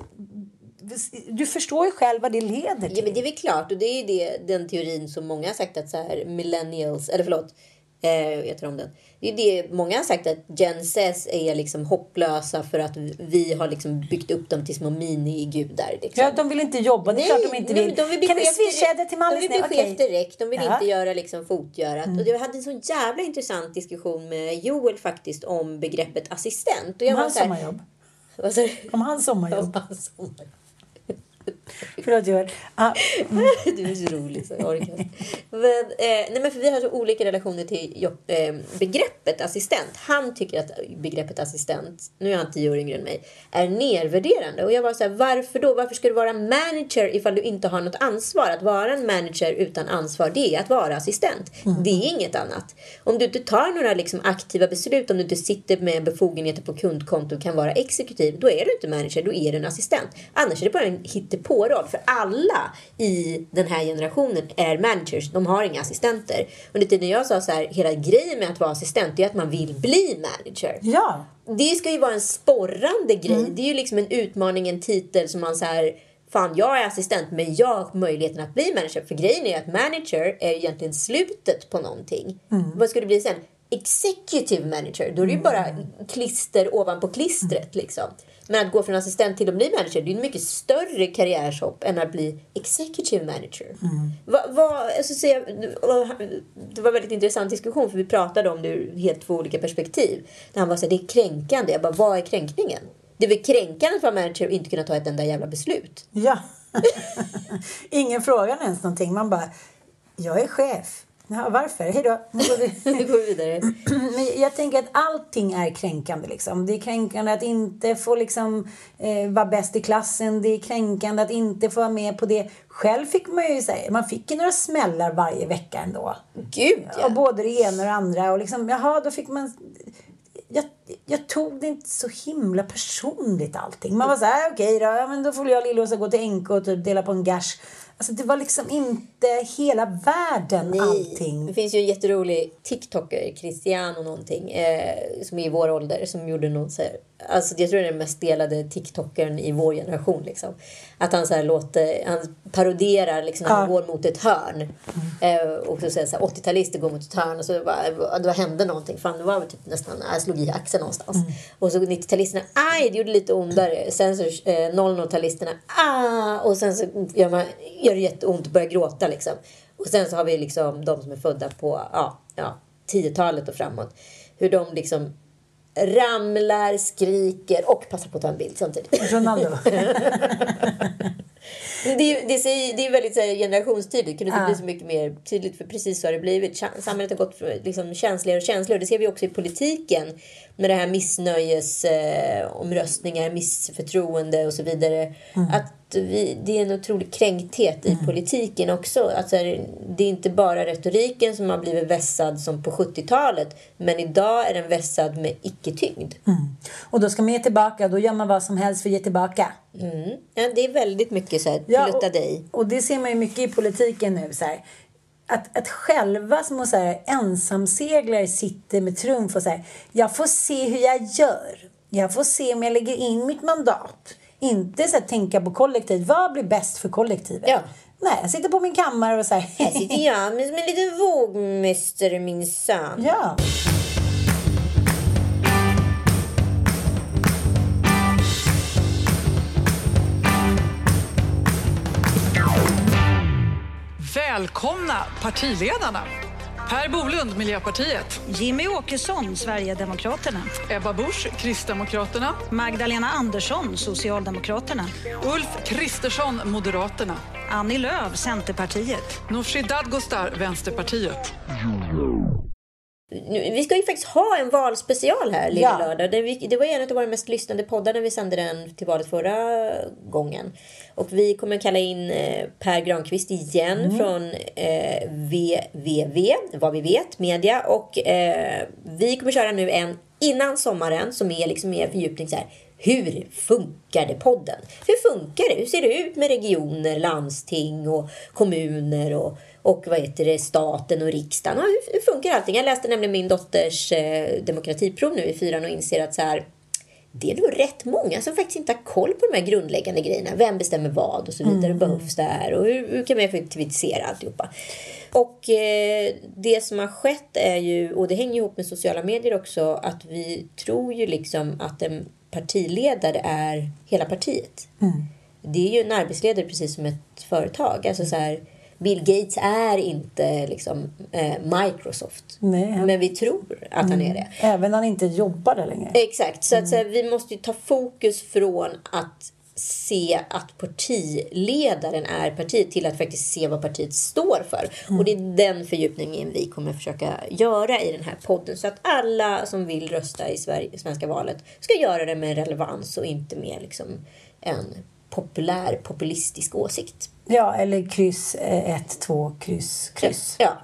du förstår ju själv vad det leder till. Ja, men det är väl klart. Och det är det, den teorin som många har sagt att så här millennials, eller förlåt, eh, jag tar om den. Det är det många har sagt att Gen Z är liksom hopplösa för att vi har liksom byggt upp dem till små minigudar. Liksom. Ja, de vill inte jobba, det är klart de inte vill. de vill kan vi swisha det till De Mallis vill nu? bli chef direkt. De vill Ja. inte göra liksom fotgörat. Och jag hade en så jävla intressant diskussion med Joel faktiskt om begreppet assistent. Och jag Om hans sommarjobb. vad sa du? Om hans sommarjobb. Om hans sommarjobb. Förlåt Joel. Ah, Du är så rolig så jag orkar men, eh, nej, men för Vi har så olika relationer till jo- eh, begreppet assistent. Han tycker att begreppet assistent, nu är han tio år yngre än mig, är nedvärderande. Och jag var så här, varför då? Varför ska du vara manager ifall du inte har något ansvar? Att vara en manager utan ansvar, det är att vara assistent. Det är inget annat. Om du inte tar några liksom, aktiva beslut, om du inte sitter med befogenheter på kundkonto och kan vara exekutiv, då är du inte manager, då är du en assistent. Annars är det bara en hittepåroll. För alla i den här generationen är managers. De har inga assistenter. Under tiden jag sa så här, hela grejen med att vara assistent är att man vill bli manager. ja. Det ska ju vara en sporrande grej. Det är ju liksom en utmaning, en titel som man så här Fan, jag är assistent men jag har möjligheten att bli manager. För grejen är att manager är egentligen slutet på någonting. Vad ska det bli sen? Executive manager. Då är det ju bara klister ovanpå klistret liksom. Men att gå från assistent till att bli manager, det är en mycket större karriärshopp än att bli executive manager. Va, va, alltså, så jag, det var en väldigt intressant diskussion för vi pratade om det ur helt två olika perspektiv. Där han var så här, det är kränkande. Jag bara, vad är kränkningen? Det är väl kränkande att vara manager och inte kunna ta ett enda jävla beslut. Ja. Ingen frågar ens någonting. Man bara, jag är chef. Ja, varför? Hej då. Nu går vi. Nu går vi vidare. Men jag tänker att allting är kränkande. Liksom. Det är kränkande att inte få liksom, eh, vara bäst i klassen. Det är kränkande att inte få vara med på det. Själv fick man ju säga, man fick ju några smällar varje vecka ändå. Gud ja. Och både det ena och det andra. Och liksom, jaha, då fick man... Jag, jag tog det inte så himla personligt allting. Man var så här, okej då, ja, men då får jag och Lillåsa gå till NK och typ dela på en gash. Alltså det var liksom inte hela världen allting. Det finns ju en jätterolig TikToker, Christian och någonting, eh, som är i vår ålder, som gjorde någon så här, alltså jag tror det är den mest delade TikTokern i vår generation liksom. Att han så här låter, han paroderar liksom när han går mot ett hörn. Eh, och så säger så här, 80-talister går mot ett hörn och så bara, då hände någonting. Fan, det var typ nästan, jag slog i axeln någonstans. Och så 90-talisterna, aj, det gjorde lite ondare. Sen så eh, 00-talisterna, ah, och sen så gör, man, gör det jätteont och börjar gråta liksom. Och sen så har vi liksom de som är födda på ja, ja, 10-talet och framåt. Hur de liksom ramlar, skriker och passar på att ta en bild samtidigt. Ronaldo. Det, det, säger, det är väldigt så här, generationstydligt. Det kunde inte bli så mycket mer tydligt för precis så har det blivit. Samhället har gått liksom, känsligare och känsligare. Det ser vi också i politiken. Med det här missnöjesomröstningar, eh, omröstningar, missförtroende och så vidare. Att vi, det är en otrolig kränkthet i politiken också. Alltså, det är inte bara retoriken som har blivit vässad som på 70-talet. Men idag är den vässad med icke-tyngd. Och då ska man ge tillbaka. Då gör man vad som helst för att ge tillbaka. Mm. Ja, det är väldigt mycket så här, Ja, och, dig. och det ser man ju mycket i politiken nu. Så här. Att, att själva små så här, ensamseglare sitter med trumf och säger jag får se hur jag gör. Jag får se om jag lägger in mitt mandat. Inte så här, tänka på kollektivet. Vad blir bäst för kollektivet? Ja. Nej, jag sitter på min kammare och så här. Här sitter jag med, en liten vågmästare minsann. ja. Välkomna partiledarna. Per Bolund, Miljöpartiet. Jimmy Åkesson, Sverigedemokraterna. Ebba Busch, Kristdemokraterna. Magdalena Andersson, Socialdemokraterna. Ulf Kristersson, Moderaterna. Annie Lööf, Centerpartiet. Nooshi Dadgostar, Vänsterpartiet. Vi ska ju faktiskt ha en valspecial här lilla Ja. lördag. Det, var en av våra mest lyssnade poddar när vi sände den till valet förra gången. Och vi kommer kalla in eh, Per Granqvist igen från eh, VVV, vad vi vet, media. Och eh, vi kommer köra nu en innan sommaren som är liksom mer fördjupning så här. Hur funkar det podden? Hur funkar det? Hur ser det ut med regioner, landsting och kommuner och, och vad heter det, staten och riksdagen? Ja, hur, funkar allting? Jag läste nämligen min dotters eh, demokratiprov nu i fyran och inser att så här, det är nog rätt många som faktiskt inte har koll på de här grundläggande grejerna. Vem bestämmer vad och så vidare. Behövs det här? Och hur, hur kan man effektivisera alltihopa? Och eh, det som har skett är ju, och det hänger ihop med sociala medier också, att vi tror ju liksom att en partiledare är hela partiet. Det är ju en arbetsledare precis som ett företag. Alltså så här, Bill Gates är inte liksom, eh, Microsoft. Nej. Men vi tror att han är det. Även när han inte jobbar där längre. Exakt. Så att så här, vi måste ju ta fokus från att se att partiledaren är partiet till att faktiskt se vad partiet står för. Och det är den fördjupningen vi kommer försöka göra i den här podden. Så att alla som vill rösta i Sverige, svenska valet ska göra det med relevans och inte med liksom en populär populistisk åsikt. Ja, eller kryss 1, 2, kryss, kryss. Ja.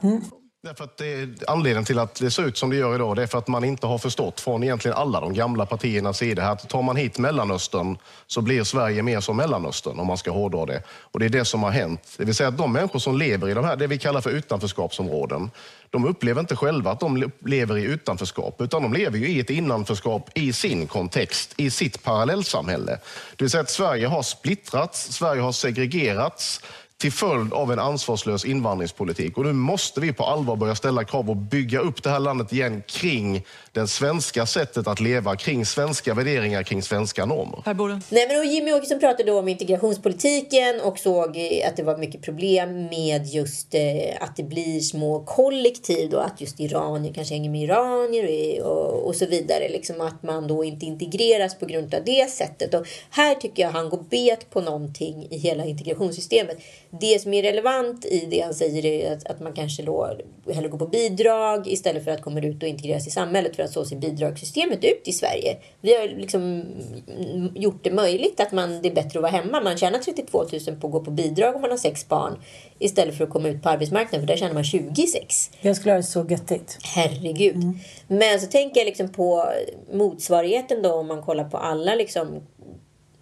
Därför att det är anledningen till att det ser ut som det gör idag, det är för att man inte har förstått från egentligen alla de gamla partiernas sida att tar man hit Mellanöstern så blir Sverige mer som Mellanöstern om man ska hårdra det. Och det är det som har hänt. Det vill säga att de människor som lever i de här, det vi kallar för utanförskapsområden, de upplever inte själva att de lever i utanförskap, utan de lever ju i ett innanförskap i sin kontext, i sitt parallellsamhälle. Det vill säga att Sverige har splittrats, Sverige har segregerats, till följd av en ansvarslös invandringspolitik. Och nu måste vi på allvar börja ställa krav och bygga upp det här landet igen kring det svenska sättet att leva, kring svenska värderingar, kring svenska normer. Per Bolund. Nej, men och Jimmy Åkesson pratade då om integrationspolitiken och såg att det var mycket problem med just eh, att det blir små kollektiv då, att just iranier kanske hänger med iranier och, och så vidare. Liksom att man då inte integreras på grund av det sättet. Och här tycker jag han går bet på någonting i hela integrationssystemet. Det som är relevant i det han säger är att, att man kanske då hellre går på bidrag istället för att komma ut och integreras i samhället för att så ser bidragssystemet ut i Sverige. Vi har liksom gjort det möjligt att man, det är bättre att vara hemma. Man tjänar 32 000 på att gå på bidrag om man har sex barn istället för att komma ut på arbetsmarknaden för där tjänar man 26. Jag skulle ha det så göttigt. Herregud. Mm. Men så tänker jag liksom på motsvarigheten då om man kollar på alla liksom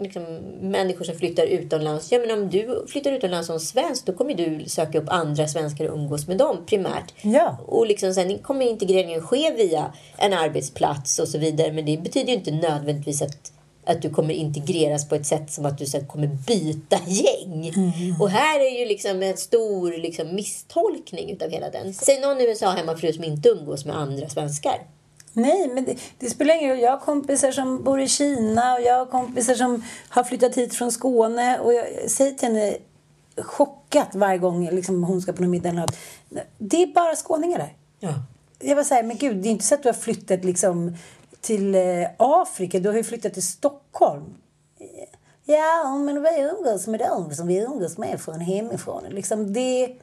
liksom, människor som flyttar utomlands. Ja, men om du flyttar utomlands som svensk då kommer du söka upp andra svenskar och umgås med dem primärt. Ja. Och liksom, sen kommer integreringen ske via en arbetsplats och så vidare. Men det betyder ju inte nödvändigtvis att att du kommer integreras på ett sätt som att du sen kommer byta gäng. Och här är ju liksom en stor liksom misstolkning utav hela den. Säg någon USA hemmafru som inte umgås med andra svenskar. Nej, men det, det spelar ingen roll. Jag har kompisar som bor i Kina och jag har kompisar som har flyttat hit från Skåne. Och jag säger till henne chockat varje gång liksom, hon ska på någon middag eller något. Det är bara skåningar där. Ja. Jag var så här, men gud, det är inte så att du har flyttat liksom till eh, Afrika. Du har ju flyttat till Stockholm. Ja, men vi umgås med dem som vi umgås med från hemifrån. Liksom det...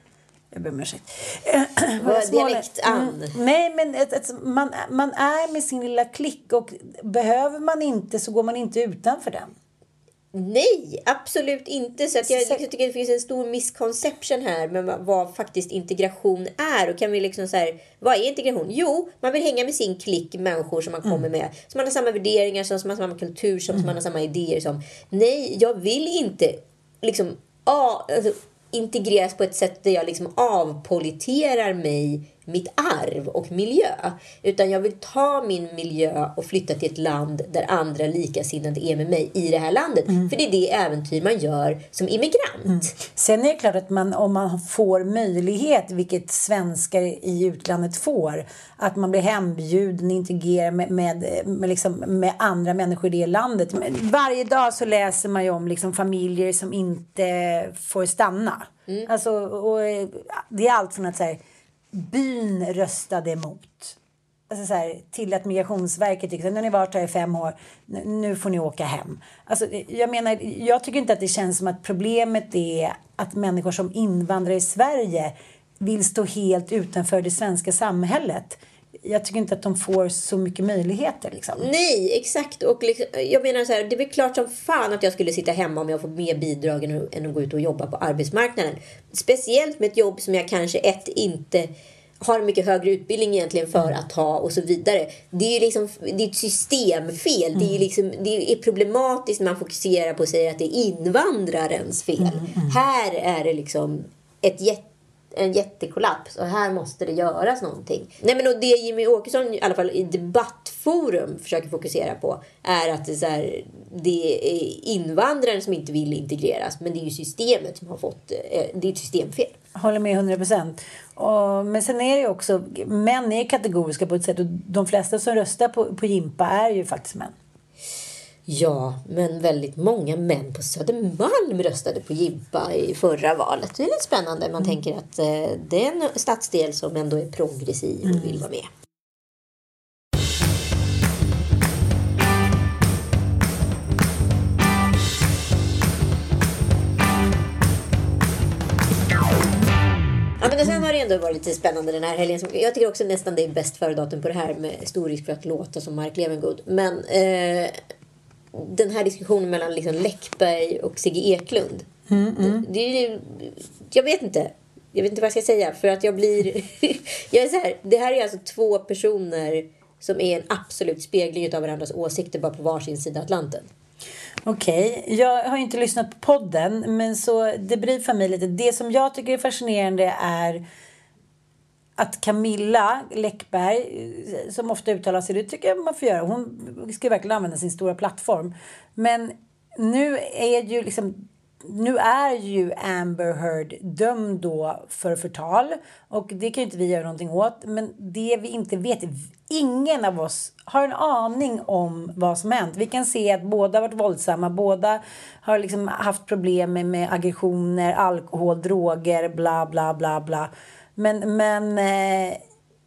Jag ber om ursäkt. Dialekt an. Mm, nej, men ett, ett, man, man är med sin lilla klick och behöver man inte så går man inte utanför den. Nej, absolut inte. Så att jag liksom tycker det finns en stor misconception här med vad- faktiskt integration är. Och kan vi liksom så här, vad är integration? Jo, man vill hänga med sin klick människor som man kommer med. Som man har samma värderingar som, som man har samma kultur som, som man har samma idéer som. Nej, jag vill inte liksom a, alltså, integreras på ett sätt där jag liksom avpoliterar mig mitt arv och miljö. Utan jag vill ta min miljö och flytta till ett land där andra likasinnade är med mig i det här landet. För det är det äventyr man gör som immigrant. Sen är det klart att man, om man får möjlighet, vilket svenskar i utlandet får, att man blir hembjuden, integrerar med, med, med, liksom, med andra människor i det landet. Men varje dag så läser man ju om liksom, familjer som inte får stanna. Alltså, och, det är allt från att här, byn röstade emot. Alltså så här, till att Migrationsverket tyckte att nu har ni varit här i fem år, nu- nu får ni åka hem. Alltså, jag, menar, jag tycker inte att det känns som att problemet är att människor som invandrar i Sverige vill stå helt utanför det svenska samhället. Jag tycker inte att de får så mycket möjligheter. Liksom. Nej, exakt. Och liksom, jag menar så här, det är klart som fan att jag skulle sitta hemma om jag får mer bidrag än, än att gå ut och jobba på arbetsmarknaden. Speciellt med ett jobb som jag kanske ett inte har mycket högre utbildning egentligen för att ha och så vidare. Det är ju liksom, det är ett systemfel. Det, är liksom, det är problematiskt när man fokuserar på att säga att det är invandrarens fel. Här är det liksom ett jätte en jättekollaps och här måste det göras någonting. Nej men och det Jimmy Åkesson i alla fall i debattforum försöker fokusera på är att det är, så här, det är invandraren som inte vill integreras men det är ju systemet som har fått, eh, det är ett systemfel. Håller med 100 procent. Men sen är det ju också, män är kategoriska på ett sätt och de flesta som röstar på, på Jimpa är ju faktiskt män. Ja, men väldigt många män på Södermalm röstade på Jibba i förra valet. Det är lite spännande. Man mm. tänker att eh, det är en stadsdel som ändå är progressiv och vill mm. vara med. men sen har det ändå varit lite spännande den här helgen. Jag tycker också nästan det är bäst före datum på det här med stor risk för att låta som Mark Levengood. Men eh, den här diskussionen mellan liksom Läckberg och Sigge Eklund. Det, det är ju, jag vet inte. Jag vet inte vad jag ska säga. För att jag blir... jag är så här, det här är alltså två personer som är en absolut spegling av varandras åsikter bara på varsin sida Atlanten. Okej, jag har inte lyssnat på podden men så det briefar mig lite. Det som jag tycker är fascinerande är att Camilla Läckberg, eh, som ofta uttalar sig, det tycker jag man får göra. Hon ska verkligen använda sin stora plattform. Men nu är ju liksom nu är ju Amber Heard dömd då för förtal och det kan ju inte vi göra någonting åt. Men det vi inte vet, ingen av oss har en aning om vad som hänt. Vi kan se att båda har varit våldsamma, båda har liksom haft problem med, med aggressioner, alkohol, droger, bla bla bla bla. Men, men eh,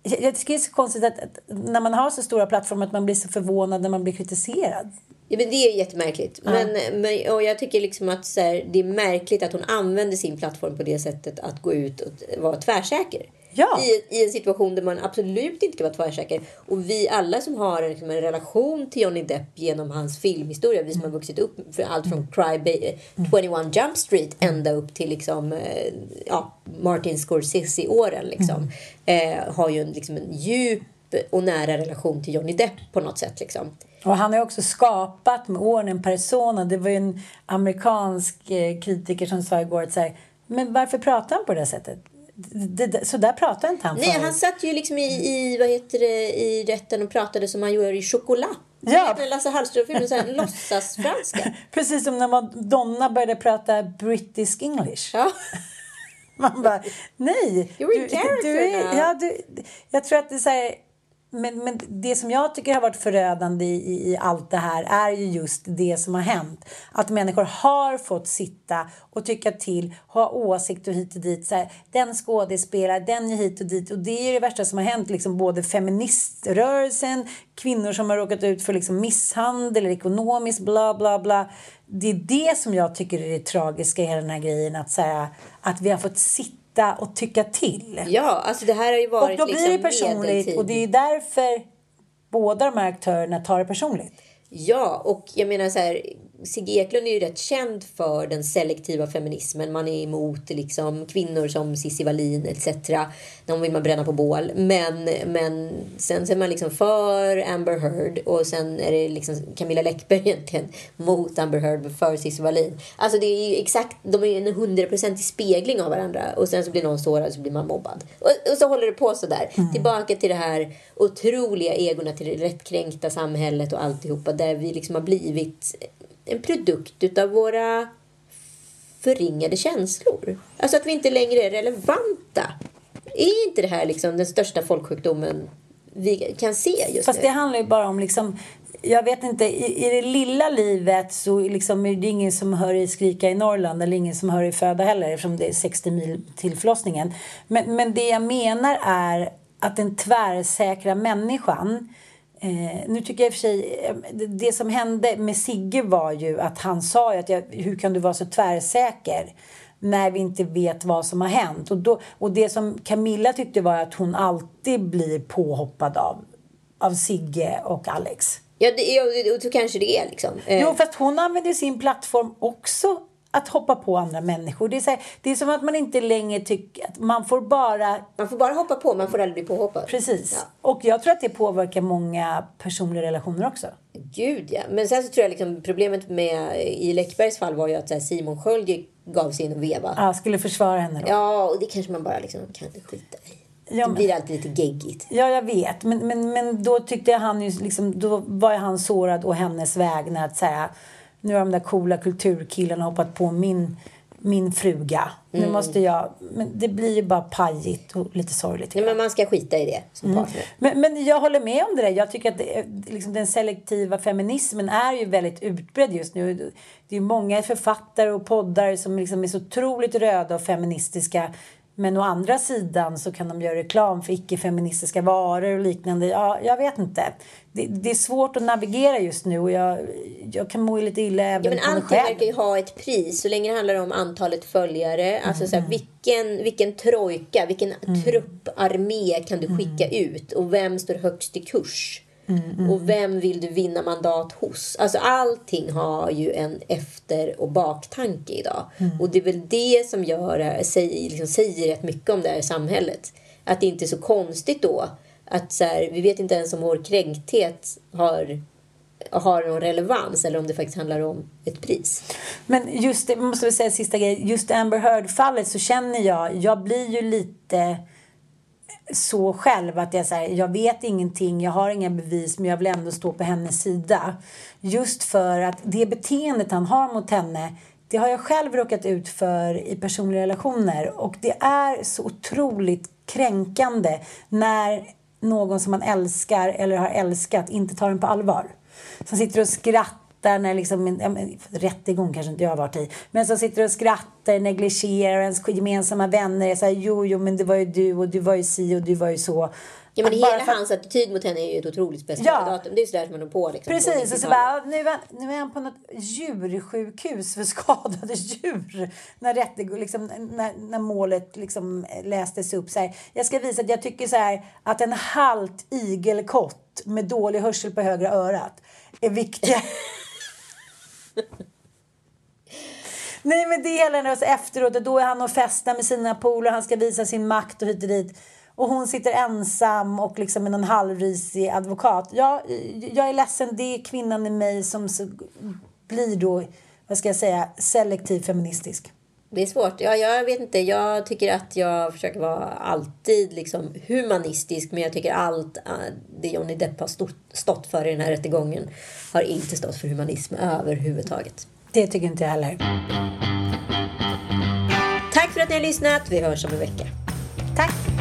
jag tycker det är så konstigt att, att när man har så stora plattformar att man blir så förvånad när man blir kritiserad. Ja, men det är jättemärkligt. Men, men, och jag tycker liksom att så här, det är märkligt att hon använder sin plattform på det sättet att gå ut och vara tvärsäker. Ja. I, I en situation där man absolut inte kan vara tvärsäker. Och vi alla som har liksom, en relation till Johnny Depp genom hans filmhistoria. Vi som har vuxit upp för allt från Cry Baby, 21 Jump Street ända upp till liksom, eh, ja, Martin Scorsese-åren. Liksom, eh, har ju en, liksom, en djup och nära relation till Johnny Depp på något sätt. Liksom. Och han har också skapat med åren en persona. Det var ju en amerikansk eh, kritiker som sa igår att så här, men varför pratar han på det sättet? Det, det, så där pratar inte han Nej, förut. han satt ju liksom i, i, vad heter det, i rätten och pratade som han gör i choklad. Ja. Ja. Lasse Hallström-filmen, låtsasfranska. Precis som när Madonna började prata British English. Ja. Man bara, nej. You're in character now. ja, du, jag tror att det är så här, men, men det som jag tycker har varit förödande i, i, allt det här är ju just det som har hänt. Att människor har fått sitta och tycka till, ha åsikter hit och dit. Så här, den skådespelar, den är hit och dit. Och det är det värsta som har hänt. Liksom både feministrörelsen, kvinnor som har råkat ut för liksom misshandel ekonomiskt bla bla bla. Det är det som jag tycker är det tragiska i hela den här grejen. Att, så här, att vi har fått sitta och tycka till. ja, alltså det här har ju Och varit då blir liksom det personligt medeltid. och det är därför båda de här aktörerna tar det personligt. Ja, och jag menar så här, Sigge Eklund är ju rätt känd för den selektiva feminismen. Man är emot liksom, kvinnor som Cissi Wallin etc. De vill man bränna på bål. Men, men sen så är man liksom för Amber Heard och sen är det liksom Camilla Läckberg egentligen mot Amber Heard och för Cissi Wallin. Alltså det är exakt, de är en hundraprocentig spegling av varandra och sen så blir någon sårad så blir man mobbad. Och, och så håller det på så där. Tillbaka till det här otroliga egorna, till det rättkränkta samhället och alltihopa där vi liksom har blivit en produkt utav våra förringade känslor. Alltså att vi inte längre är relevanta. Är inte det här liksom den största folksjukdomen vi kan se just Fast nu? det handlar ju bara om liksom jag vet inte, i, i det lilla livet så liksom är det ingen som hör i skrika i Norrland eller ingen som hör i föda heller eftersom det är 60 mil till förlossningen. Men, men det jag menar är att den tvärsäkra människan Eh, nu tycker jag i och för sig, eh, det, det som hände med Sigge var ju att han sa ju att jag, hur kan du vara så tvärsäker när vi inte vet vad som har hänt? Och, då, och det som Camilla tyckte var att hon alltid blir påhoppad av, av Sigge och Alex. Ja, det, ja, och så kanske det är liksom. Eh, Jo, fast hon använder sin plattform också att hoppa på andra människor. Det är, här, det är som att man inte längre tycker att man får bara... Man får bara hoppa på, man får aldrig bli påhoppad. Precis. Ja. Och jag tror att det påverkar många personliga relationer också. Gud ja. Men sen så tror jag liksom problemet med i Läckbergs fall var ju att här, Simon Sköld gav sig in och veva. Ja, skulle försvara henne då. Ja, och det kanske man bara liksom kan skita i. Ja, Det men- blir alltid lite geggigt. Ja, jag vet. Men, men, men då tyckte jag han ju liksom, då var han sårad å hennes vägnar att säga nu har de där coola kulturkillarna hoppat på min, min fruga. Nu Mm. måste jag... Men det blir ju bara pajigt och lite sorgligt. Nej, men man ska skita i det som partner. Men, men jag håller med om det där. Jag tycker att det, liksom, den selektiva feminismen är ju väldigt utbredd just nu. Det är många författare och poddar som liksom är så otroligt röda och feministiska Men å andra sidan så kan de göra reklam för icke-feministiska varor och liknande. Ja, jag vet inte. Det, det, är svårt att navigera just nu och jag, jag kan må lite illa även ja, men på mig allting själv. verkar ju ha ett pris så länge det handlar om antalet följare. Mm. Alltså så här, vilken, vilken trojka, vilken trupparmé kan du skicka Mm. ut och vem står högst i kurs? Och vem vill du vinna mandat hos? Alltså allting har ju en efter och baktanke idag. Mm. Och det är väl det som gör, säger, liksom, säger rätt mycket om det här samhället. Att det inte är så konstigt då att så här, vi vet inte ens om vår kränkthet har, har någon relevans eller om det faktiskt handlar om ett pris. Men just det, måste vi säga sista grej. Just Amber Heard-fallet så känner jag, jag blir ju lite så själv att jag säger jag vet ingenting, jag har inga bevis men jag vill ändå stå på hennes sida. Just för att det beteendet han har mot henne det har jag själv råkat ut för i personliga relationer och det är så otroligt kränkande när någon som man älskar eller har älskat inte tar en på allvar. Som sitter och skrattar när liksom, ja, rättegång kanske inte jag har varit i, men som sitter och skrattar, negligerar ens gemensamma vänner är såhär, jo, jo, men det var ju du och du var ju si och du var ju så. Ja, men hela för- hans attityd mot henne är ju ett otroligt speciellt Ja. datum. Det är sådär som man är på. Liksom, på Precis, och så 90-talet. bara, nu är, nu är han på något djursjukhus för skadade djur. När, rättegång, liksom, när, när målet liksom lästes upp. Så här, jag ska visa att jag tycker så här, att en halt igelkott med dålig hörsel på högra örat är viktigare. Nej men det är hela den efteråt och då är han och festar med sina polare, han ska visa sin makt och hit och dit. Och hon sitter ensam och liksom med någon halvrisig advokat. Ja, jag är ledsen, det är kvinnan i mig som blir då, vad ska jag säga, selektiv feministisk. Det är svårt. Ja, jag vet inte. Jag tycker att jag försöker vara alltid liksom humanistisk. Men jag tycker allt eh, det Johnny Depp har stått för i den här rättegången har inte stått för humanism överhuvudtaget. Det tycker inte jag heller. Tack för att ni har lyssnat. Vi hörs om en vecka. Tack!